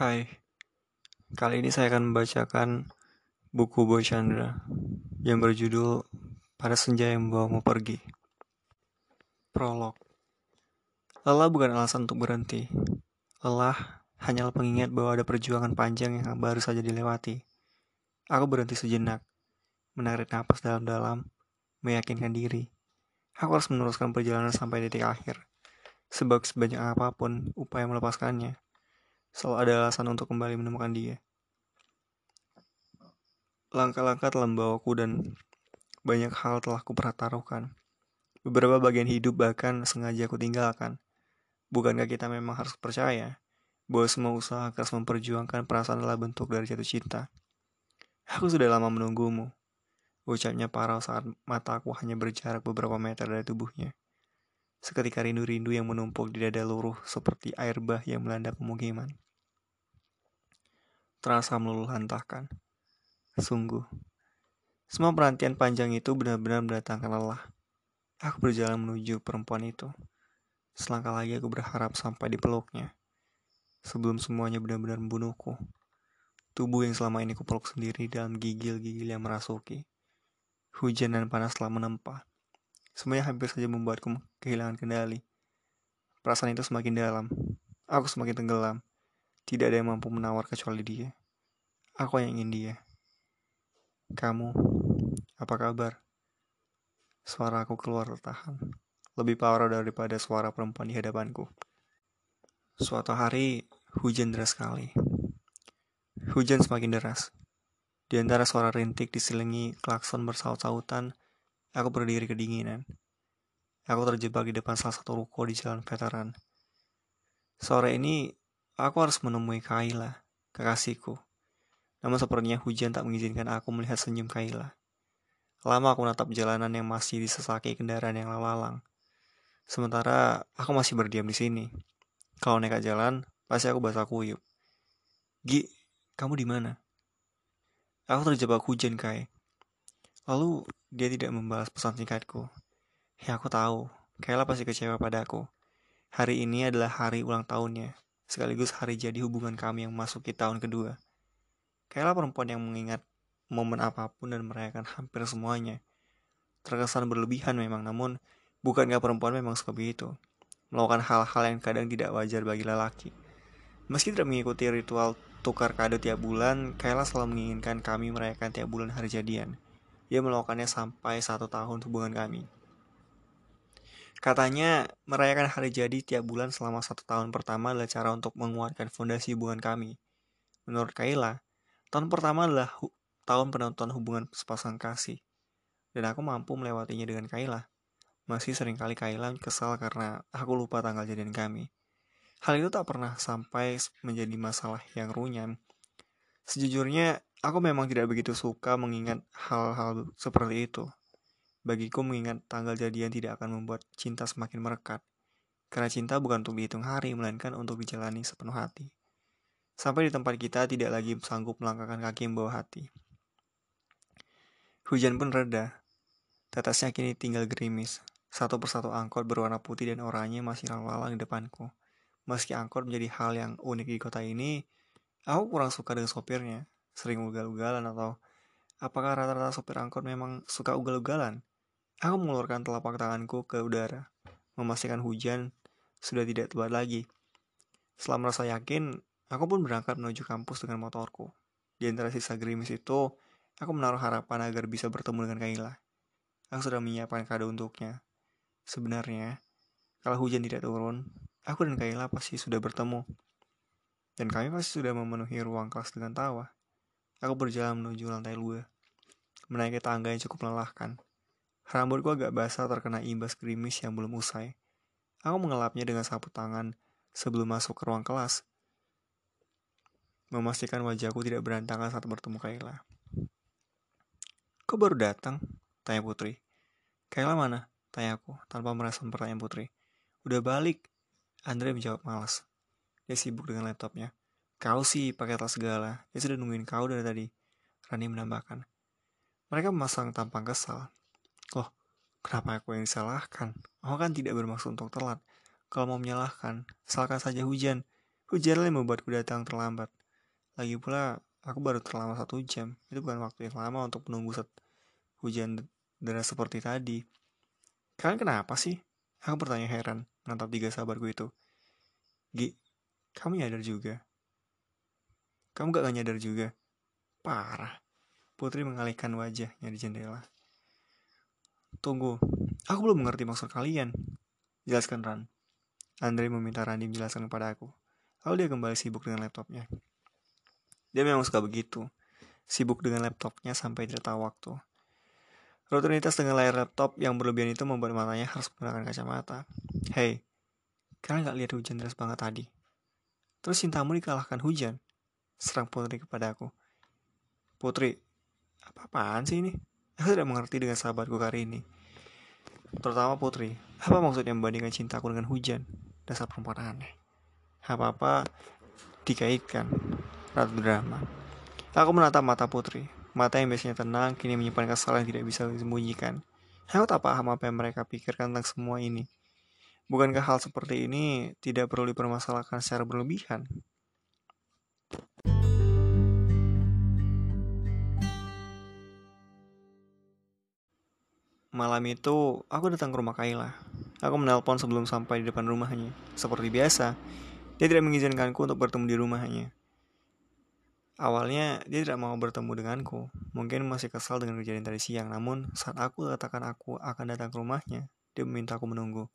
Hai, kali ini saya akan membacakan buku Boy Chandra yang berjudul Pada Senja yang Membawamu Pergi. Prolog Lelah bukan alasan untuk berhenti. Lelah hanyalah pengingat bahwa ada perjuangan panjang yang baru saja dilewati. Aku berhenti sejenak, menarik napas dalam-dalam, meyakinkan diri. Aku harus meneruskan perjalanan sampai titik akhir. Sebab sebanyak apa pun upaya melepaskannya, selalu ada alasan untuk kembali menemukan dia. Langkah-langkah telah membawaku dan banyak hal telah kupertaruhkan. Beberapa bagian hidup bahkan sengaja aku tinggalkan. Bukankah kita memang harus percaya bahwa semua usaha keras memperjuangkan perasaan adalah bentuk dari jatuh cinta? Aku sudah lama menunggumu. Ucapnya parau saat mataku hanya berjarak beberapa meter dari tubuhnya. Seketika rindu-rindu yang menumpuk di dada luruh seperti air bah yang melanda pemukiman. Terasa meluluh lantahkan. Sungguh. Semua perantian panjang itu benar-benar mendatangkan lelah. Aku berjalan menuju perempuan itu. Selangkah lagi aku berharap sampai di peluknya. Sebelum semuanya benar-benar membunuhku. Tubuh yang selama ini kupeluk sendiri dalam gigil-gigil yang merasuki. Hujan dan panas telah menempa. Semuanya hampir saja membuatku kehilangan kendali. Perasaan itu semakin dalam. Aku semakin tenggelam. Tidak ada yang mampu menawar kecuali dia. Aku yang ingin dia. Kamu, apa kabar? Suara aku keluar tertahan. Lebih parah daripada suara perempuan di hadapanku. Suatu hari, hujan deras sekali. Hujan semakin deras. Di antara suara rintik diselingi klakson bersaut-sautan, Aku berdiri kedinginan. Aku terjebak di depan salah satu ruko di jalan veteran. Sore ini, aku harus menemui Kaila, kekasihku. Namun sepertinya hujan tak mengizinkan aku melihat senyum Kaila. Lama aku menatap jalanan yang masih disesaki kendaraan yang lalang. Sementara aku masih berdiam di sini. Kalau nekat jalan, pasti aku basah kuyup. Gi, kamu di mana? Aku terjebak hujan, Kai. Lalu dia tidak membalas pesan singkatku. Ya aku tahu, Kayla pasti kecewa padaku. Hari ini adalah hari ulang tahunnya, sekaligus hari jadi hubungan kami yang memasuki tahun kedua. Kayla perempuan yang mengingat momen apa pun dan merayakan hampir semuanya. Terkesan berlebihan memang, namun bukankah perempuan memang suka begitu? Melakukan hal-hal yang kadang tidak wajar bagi lelaki. Meski tidak mengikuti ritual tukar kado tiap bulan, Kayla selalu menginginkan kami merayakan tiap bulan hari jadian. Dia melakukannya sampai satu tahun hubungan kami. Katanya, merayakan hari jadi tiap bulan selama satu tahun pertama adalah cara untuk menguatkan fondasi hubungan kami. Menurut Kayla, tahun pertama adalah hu tahun penonton hubungan sepasang kasih. Dan aku mampu melewatinya dengan Kayla. Masih sering kali Kayla kesal karena aku lupa tanggal jadian kami. Hal itu tak pernah sampai menjadi masalah yang runyan. Sejujurnya, Aku memang tidak begitu suka mengingat hal-hal seperti itu. Bagiku mengingat tanggal jadian tidak akan membuat cinta semakin merekat. Karena cinta bukan untuk dihitung hari, melainkan untuk dijalani sepenuh hati. Sampai di tempat kita tidak lagi sanggup melangkahkan kaki membawa hati. Hujan pun reda. Tetasnya kini tinggal gerimis. Satu persatu angkot berwarna putih dan oranye masih lalang di depanku. Meski angkot menjadi hal yang unik di kota ini, aku kurang suka dengan sopirnya sering ugal-ugalan atau apakah rata-rata sopir angkot memang suka ugal-ugalan? Aku mengeluarkan telapak tanganku ke udara, memastikan hujan sudah tidak tebat lagi. Setelah merasa yakin, aku pun berangkat menuju kampus dengan motorku. Di antara sisa gerimis itu, aku menaruh harapan agar bisa bertemu dengan Kaila. Aku sudah menyiapkan kado untuknya. Sebenarnya, kalau hujan tidak turun, aku dan Kaila pasti sudah bertemu. Dan kami pasti sudah memenuhi ruang kelas dengan tawa. Aku berjalan menuju lantai dua, menaiki tangga yang cukup melelahkan. Rambutku agak basah terkena imbas gerimis yang belum usai. Aku mengelapnya dengan sapu tangan sebelum masuk ke ruang kelas. Memastikan wajahku tidak berantakan saat bertemu Kayla. Kau baru datang? Tanya Putri. Kayla mana? Tanya aku, tanpa merespon pertanyaan Putri. Udah balik. Andre menjawab malas. Dia sibuk dengan laptopnya. Kau sih pakai tas segala. Dia sudah nungguin kau dari tadi. Rani menambahkan. Mereka memasang tampang kesal. Loh, kenapa aku yang disalahkan? Aku kan tidak bermaksud untuk telat. Kalau mau menyalahkan, salahkan saja hujan. Hujan yang membuatku datang terlambat. Lagi pula, aku baru terlambat satu jam. Itu bukan waktu yang lama untuk menunggu set hujan deras seperti tadi. Kalian kenapa sih? Aku bertanya heran, menatap tiga sahabatku itu. Gi, kamu nyadar juga? Kamu gak nyadar juga? Parah. Putri mengalihkan wajahnya di jendela. Tunggu, aku belum mengerti maksud kalian. Jelaskan Ran. Andre meminta Rani menjelaskan kepada aku. Lalu dia kembali sibuk dengan laptopnya. Dia memang suka begitu. Sibuk dengan laptopnya sampai tidak tahu waktu. Rutinitas dengan layar laptop yang berlebihan itu membuat matanya harus menggunakan kacamata. Hei, kalian gak lihat hujan deras banget tadi? Terus cintamu dikalahkan hujan? Serang Putri kepada aku. Putri, apa-apaan sih ini? Aku tidak mengerti dengan sahabatku kali ini. Terutama Putri, apa maksudnya membandingkan cintaku dengan hujan? Dasar perempuan aneh apa-apa dikaitkan ratu drama. Aku menatap mata putri. Mata yang biasanya tenang, kini menyimpan kesalahan yang tidak bisa disembunyikan. Aku tak paham apa yang mereka pikirkan tentang semua ini. Bukankah hal seperti ini tidak perlu dipermasalahkan secara berlebihan? Malam itu, aku datang ke rumah Kayla. Aku menelpon sebelum sampai di depan rumahnya. Seperti biasa, dia tidak mengizinkanku untuk bertemu di rumahnya. Awalnya, dia tidak mau bertemu denganku. Mungkin masih kesal dengan kejadian tadi siang. Namun, saat aku katakan aku akan datang ke rumahnya, dia meminta aku menunggu.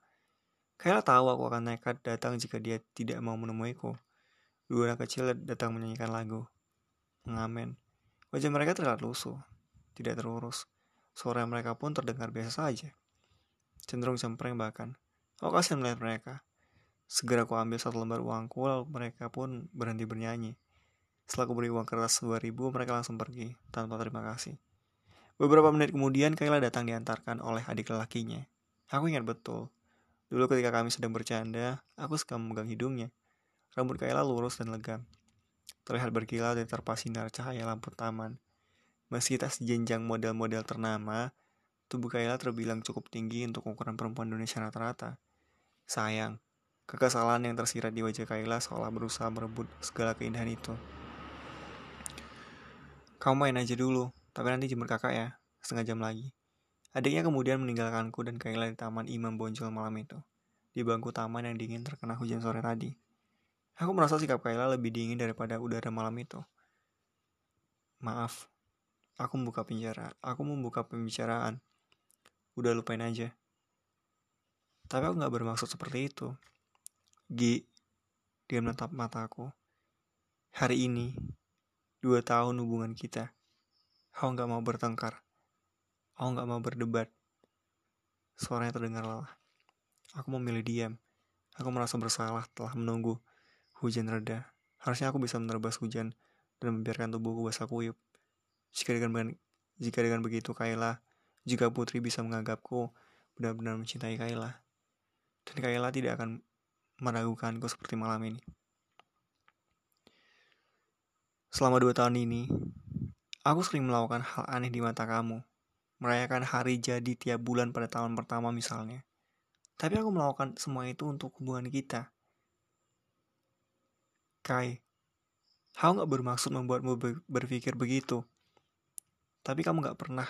Kayla tahu aku akan nekat datang jika dia tidak mau menemuiku. Dua anak kecil datang menyanyikan lagu. Mengamen. Wajah mereka terlihat lusuh, tidak terurus. Suara mereka pun terdengar biasa saja. Cenderung cempreng bahkan. Aku kasihan melihat mereka. Segera aku ambil satu lembar uangku, lalu mereka pun berhenti bernyanyi. Setelah aku beri uang kertas 2000, mereka langsung pergi, tanpa terima kasih. Beberapa menit kemudian, Kayla datang diantarkan oleh adik lelakinya. Aku ingat betul. Dulu ketika kami sedang bercanda, aku suka memegang hidungnya. Rambut Kayla lurus dan legam. Terlihat berkilau dan terpas sinar cahaya lampu taman. Meski tak sejenjang model-model ternama, tubuh Kayla terbilang cukup tinggi untuk ukuran perempuan Indonesia rata-rata. Sayang, Kekesalan yang tersirat di wajah Kayla seolah berusaha merebut segala keindahan itu. Kamu main aja dulu, tapi nanti jemput kakak ya, setengah jam lagi. Adiknya kemudian meninggalkanku dan Kayla di taman Imam Bonjol malam itu, di bangku taman yang dingin terkena hujan sore tadi. Aku merasa sikap Kayla lebih dingin daripada udara malam itu. Maaf, aku membuka penjara, aku membuka pembicaraan. Udah lupain aja. Tapi aku gak bermaksud seperti itu. G, dia menatap mataku. Hari ini, dua tahun hubungan kita. Aku gak mau bertengkar. Aku gak mau berdebat. Suaranya terdengar lelah. Aku memilih diam. Aku merasa bersalah telah menunggu hujan reda. Harusnya aku bisa menerbas hujan dan membiarkan tubuhku basah kuyup. Jika dengan jika dengan begitu Kayla, jika Putri bisa menganggapku benar-benar mencintai Kayla, dan Kayla tidak akan meragukanku seperti malam ini. Selama dua tahun ini, aku sering melakukan hal aneh di mata kamu. Merayakan hari jadi tiap bulan pada tahun pertama misalnya. Tapi aku melakukan semua itu untuk hubungan kita. Kai, aku gak bermaksud membuatmu berpikir begitu. Tapi kamu gak pernah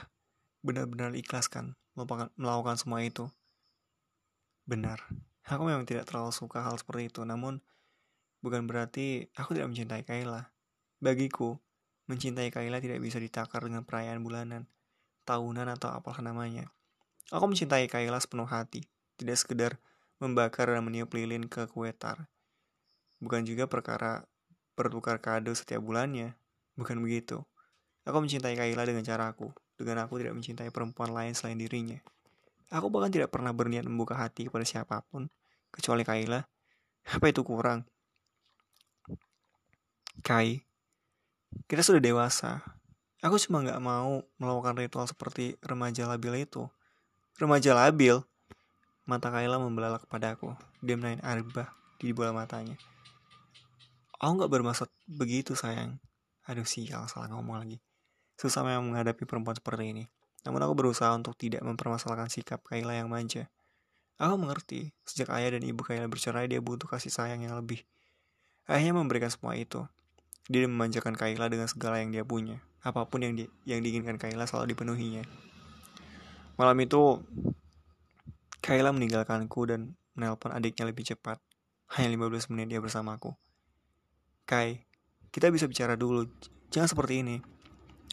benar-benar ikhlaskan melakukan semua itu. Benar. Aku memang tidak terlalu suka hal seperti itu, namun bukan berarti aku tidak mencintai Kayla. Bagiku, mencintai Kayla tidak bisa ditakar dengan perayaan bulanan, tahunan atau apalah namanya. Aku mencintai Kayla sepenuh hati, tidak sekedar membakar dan meniup lilin ke kue tar. Bukan juga perkara bertukar kado setiap bulannya, bukan begitu. Aku mencintai Kayla dengan caraku, dengan aku tidak mencintai perempuan lain selain dirinya. Aku bahkan tidak pernah berniat membuka hati kepada siapa pun, kecuali Kayla. Apa itu kurang? Kai, kita sudah dewasa. Aku cuma gak mau melakukan ritual seperti remaja labil itu. Remaja labil? Mata Kayla membelalak aku. Dia menaik air bah di bola matanya. Aku gak bermaksud begitu sayang. Aduh sial, salah ngomong lagi. Susah memang menghadapi perempuan seperti ini. Namun aku berusaha untuk tidak mempermasalahkan sikap Kayla yang manja. Aku mengerti, sejak ayah dan ibu Kayla bercerai dia butuh kasih sayang yang lebih. Ayahnya memberikan semua itu. Dia memanjakan Kayla dengan segala yang dia punya. Apa pun yang di, yang diinginkan Kayla selalu dipenuhinya. Malam itu, Kayla meninggalkanku dan menelpon adiknya lebih cepat. Hanya 15 menit dia bersamaku. Kai, kita bisa bicara dulu. Jangan seperti ini.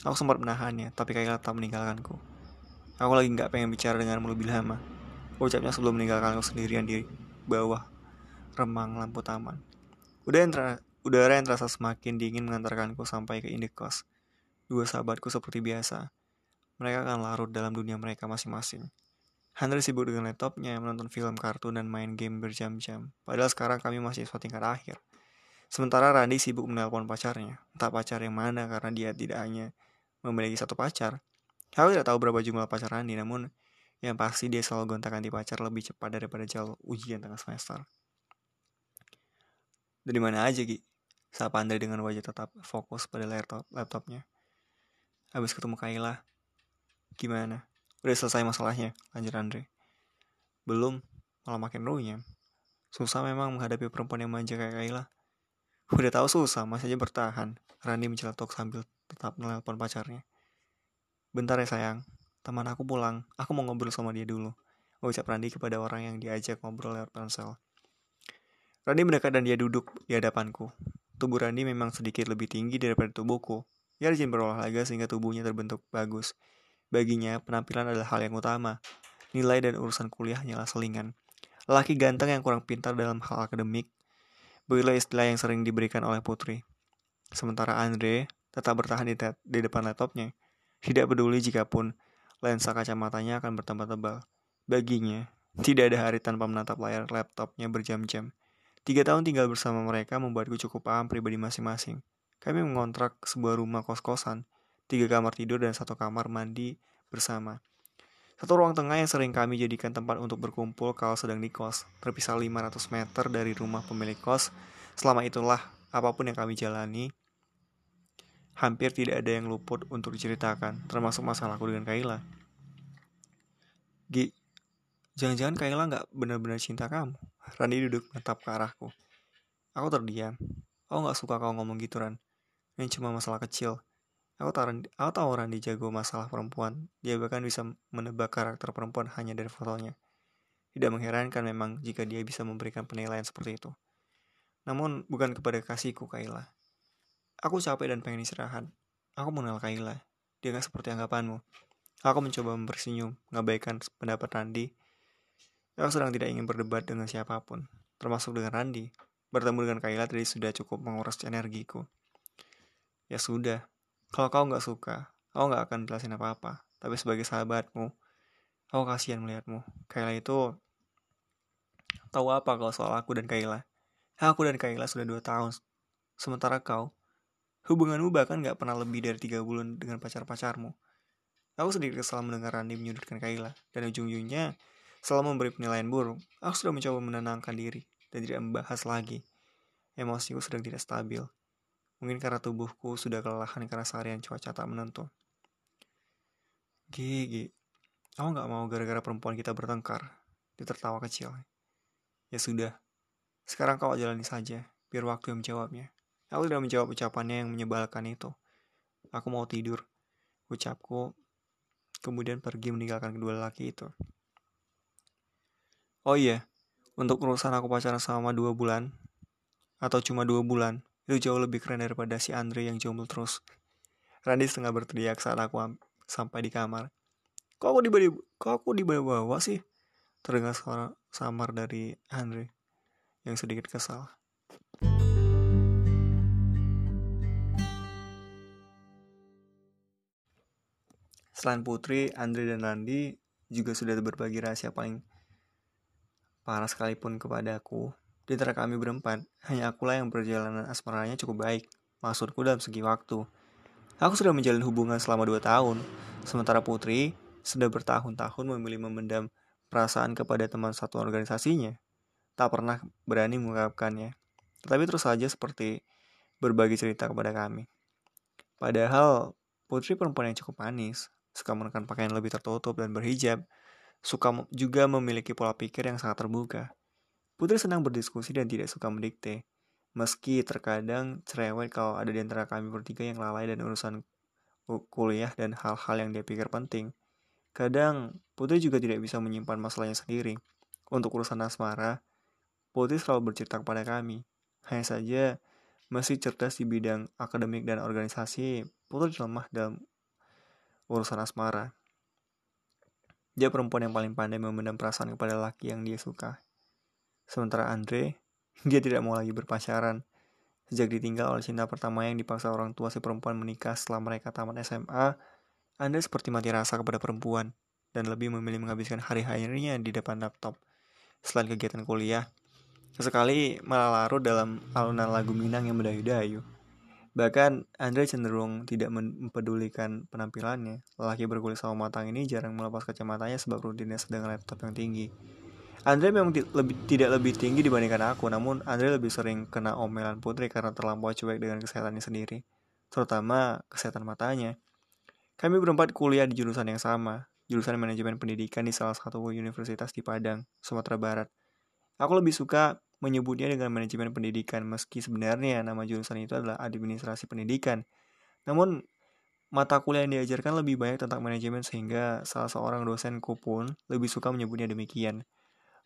Aku sempat menahannya, tapi Kayla tetap meninggalkanku. Aku lagi nggak pengen bicara denganmu lebih lama. Ucapnya sebelum meninggalkanku sendirian di bawah remang lampu taman. Udah yang udara yang terasa semakin dingin mengantarkanku sampai ke indekos. Dua sahabatku seperti biasa. Mereka akan larut dalam dunia mereka masing-masing. Henry sibuk dengan laptopnya, menonton film kartun dan main game berjam-jam. Padahal sekarang kami masih suatu tingkat akhir. Sementara Randy sibuk menelpon pacarnya. Entah pacar yang mana karena dia tidak hanya memiliki satu pacar. Aku tidak tahu berapa jumlah pacar Randy, namun yang pasti dia selalu gonta-ganti pacar lebih cepat daripada jalur ujian tengah semester. Dari mana aja, Gi? Sapa Andre dengan wajah tetap fokus pada laptop laptopnya. Habis ketemu Kayla. Gimana? Udah selesai masalahnya, lanjut Andre. Belum, malah makin runyam. Susah memang menghadapi perempuan yang manja kayak Kayla. Udah tahu susah, masih aja bertahan. Rani menceletuk sambil tetap menelpon pacarnya. Bentar ya sayang, teman aku pulang. Aku mau ngobrol sama dia dulu. Ucap Randi kepada orang yang diajak ngobrol lewat ponsel. Randi mendekat dan dia duduk di hadapanku. Tubuh Randi memang sedikit lebih tinggi daripada tubuhku. Ia rajin berolahraga sehingga tubuhnya terbentuk bagus. Baginya, penampilan adalah hal yang utama. Nilai dan urusan kuliah hanyalah selingan. Laki ganteng yang kurang pintar dalam hal akademik, begitulah istilah yang sering diberikan oleh Putri. Sementara Andre tetap bertahan di, di depan laptopnya. Tidak peduli jika pun lensa kacamatanya akan bertambah tebal. Baginya, tidak ada hari tanpa menatap layar laptopnya berjam-jam. Tiga tahun tinggal bersama mereka membuatku cukup paham pribadi masing-masing. Kami mengontrak sebuah rumah kos-kosan, tiga kamar tidur dan satu kamar mandi bersama. Satu ruang tengah yang sering kami jadikan tempat untuk berkumpul kalau sedang di kos, terpisah 500 meter dari rumah pemilik kos. Selama itulah, apa pun yang kami jalani, hampir tidak ada yang luput untuk diceritakan, termasuk masalahku dengan Kaila. Gi, jangan-jangan Kaila nggak benar-benar cinta kamu? Randi duduk menatap ke arahku. Aku terdiam. Aku gak suka kau ngomong gitu, Ran. Ini cuma masalah kecil. Aku tahu, aku tahu Randi jago masalah perempuan. Dia bahkan bisa menebak karakter perempuan hanya dari fotonya. Tidak mengherankan memang jika dia bisa memberikan penilaian seperti itu. Namun bukan kepada kasihku, Kaila. Aku capek dan pengen istirahat. Aku mengenal Kaila. Dia gak seperti anggapanmu. Aku mencoba mempersenyum, mengabaikan pendapat Randi Aku sedang tidak ingin berdebat dengan siapa pun, termasuk dengan Randi. Bertemu dengan Kayla tadi sudah cukup menguras energiku. Ya sudah, kalau kau nggak suka, aku nggak akan jelasin apa-apa. Tapi sebagai sahabatmu, aku kasihan melihatmu. Kayla itu tahu apa kalau soal aku dan Kayla. Aku dan Kayla sudah dua tahun. Sementara kau, hubunganmu bahkan nggak pernah lebih dari tiga bulan dengan pacar-pacarmu. Aku sedikit kesal mendengar Randi menyudutkan Kayla, dan ujung-ujungnya Selama memberi penilaian buruk, aku sudah mencoba menenangkan diri dan tidak membahas lagi. Emosiku sedang tidak stabil. Mungkin karena tubuhku sudah kelelahan karena seharian cuaca tak menentu. Gigi, aku gak mau gara-gara perempuan kita bertengkar. Dia tertawa kecil. Ya sudah, sekarang kau jalani saja, biar waktu yang menjawabnya. Aku tidak menjawab ucapannya yang menyebalkan itu. Aku mau tidur. Ucapku, kemudian pergi meninggalkan kedua laki itu. Oh iya, untuk urusan aku pacaran selama dua bulan, atau cuma dua bulan, itu jauh lebih keren daripada si Andre yang jomblo terus. Randy setengah berteriak saat aku sampai di kamar. Kok aku dibawa, kok aku dibawa-bawa sih? Terdengar suara samar dari Andre yang sedikit kesal. Selain Putri, Andre dan Randy juga sudah berbagi rahasia paling parah sekalipun kepadaku. Di antara kami berempat, hanya akulah yang perjalanan asmaranya cukup baik. Maksudku dalam segi waktu. Aku sudah menjalin hubungan selama dua tahun, sementara Putri sudah bertahun-tahun memilih memendam perasaan kepada teman satu organisasinya. Tak pernah berani mengungkapkannya. Tetapi terus saja seperti berbagi cerita kepada kami. Padahal Putri perempuan yang cukup manis, suka menekan pakaian lebih tertutup dan berhijab, suka juga memiliki pola pikir yang sangat terbuka. Putri senang berdiskusi dan tidak suka mendikte. Meski terkadang cerewet kalau ada di antara kami bertiga yang lalai dan urusan kuliah dan hal-hal yang dia pikir penting. Kadang, Putri juga tidak bisa menyimpan masalahnya sendiri. Untuk urusan asmara, Putri selalu bercerita kepada kami. Hanya saja, masih cerdas di bidang akademik dan organisasi, Putri lemah dalam urusan asmara. Dia perempuan yang paling pandai memendam perasaan kepada laki yang dia suka. Sementara Andre, dia tidak mau lagi berpacaran. Sejak ditinggal oleh cinta pertama yang dipaksa orang tua si perempuan menikah setelah mereka tamat SMA, Anda seperti mati rasa kepada perempuan dan lebih memilih menghabiskan hari-harinya di depan laptop. Selain kegiatan kuliah, sesekali malah larut dalam alunan lagu Minang yang mendayu-dayu. Bahkan, Andre cenderung tidak mempedulikan penampilannya. Lelaki berkulit sawo matang ini jarang melepas kacamatanya sebab rutinitas dengan laptop yang tinggi. Andre memang lebih, tidak lebih tinggi dibandingkan aku, namun Andre lebih sering kena omelan Putri karena terlampau cuek dengan kesehatannya sendiri, terutama kesehatan matanya. Kami berempat kuliah di jurusan yang sama, jurusan manajemen pendidikan di salah satu universitas di Padang, Sumatera Barat. Aku lebih suka menyebutnya dengan manajemen pendidikan, meski sebenarnya nama jurusan itu adalah administrasi pendidikan. Namun, mata kuliah yang diajarkan lebih banyak tentang manajemen sehingga salah seorang dosenku pun lebih suka menyebutnya demikian.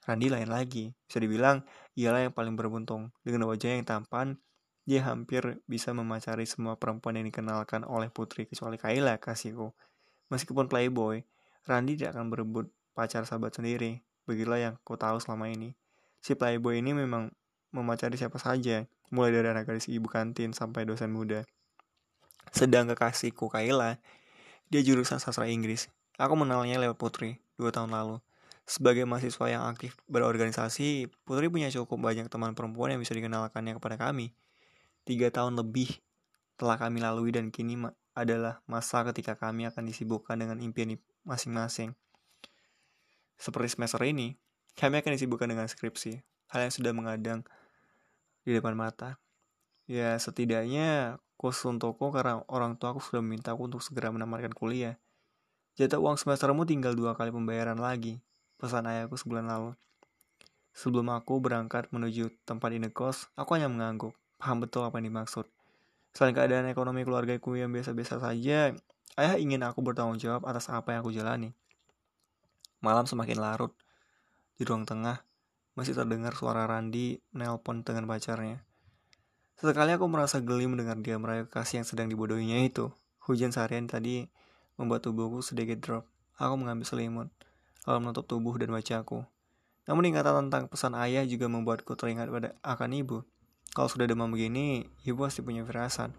Randi lain lagi. Bisa dibilang, ialah yang paling beruntung. Dengan wajah yang tampan, dia hampir bisa memacari semua perempuan yang dikenalkan oleh putri, kecuali Kayla, kasihku. Meskipun playboy, Randi tidak akan berebut pacar sahabat sendiri. Begitulah yang ku tahu selama ini. Si playboy ini memang memacari siapa saja, mulai dari anak gadis ibu kantin sampai dosen muda. Sedang kekasihku Kayla, dia jurusan sastra Inggris. Aku mengenalnya lewat Putri, dua tahun lalu. Sebagai mahasiswa yang aktif berorganisasi, Putri punya cukup banyak teman perempuan yang bisa dikenalkannya kepada kami. Tiga tahun lebih telah kami lalui dan kini adalah masa ketika kami akan disibukkan dengan impian masing-masing. Seperti semester ini, kami akan disibukkan dengan skripsi, hal yang sudah mengadang di depan mata. Ya, setidaknya khusus untukku karena orang tua aku sudah memintaku untuk segera menamatkan kuliah. Jatah uang semestermu tinggal dua kali pembayaran lagi pesan ayahku sebulan lalu. Sebelum aku berangkat menuju tempat indekos, aku hanya mengangguk, paham betul apa yang dimaksud. Selain keadaan ekonomi keluargaku yang biasa-biasa saja, ayah ingin aku bertanggung jawab atas apa yang aku jalani. Malam semakin larut. Di ruang tengah, masih terdengar suara Randi nelpon dengan pacarnya. Sesekali aku merasa geli mendengar dia merayu kasih yang sedang dibodohinya itu. Hujan seharian tadi membuat tubuhku sedikit drop. Aku mengambil selimut lalu menutup tubuh dan wajahku. Namun ingatan tentang pesan ayah juga membuatku teringat pada akan ibu. Kalau sudah demam begini, ibu pasti punya firasat.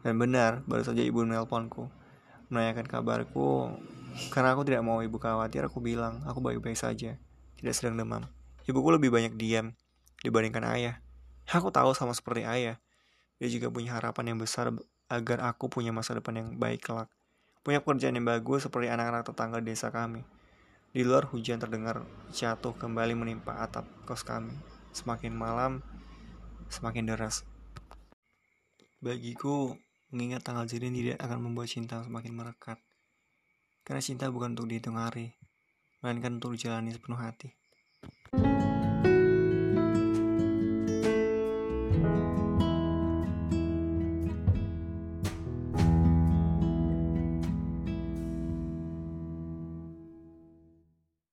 Dan benar, baru saja ibu menelponku. Menanyakan kabarku, karena aku tidak mau ibu khawatir, aku bilang, aku baik-baik saja. Tidak sedang demam. Ibuku lebih banyak diam dibandingkan ayah. Aku tahu sama seperti ayah. Dia juga punya harapan yang besar agar aku punya masa depan yang baik kelak. Punya pekerjaan yang bagus seperti anak-anak tetangga desa kami. Di luar hujan terdengar jatuh kembali menimpa atap kos kami. Semakin malam, semakin deras. Bagiku, mengingat tanggal jadian tidak akan membuat cinta semakin merekat. Karena cinta bukan untuk dihitung hari, melainkan untuk dijalani sepenuh hati.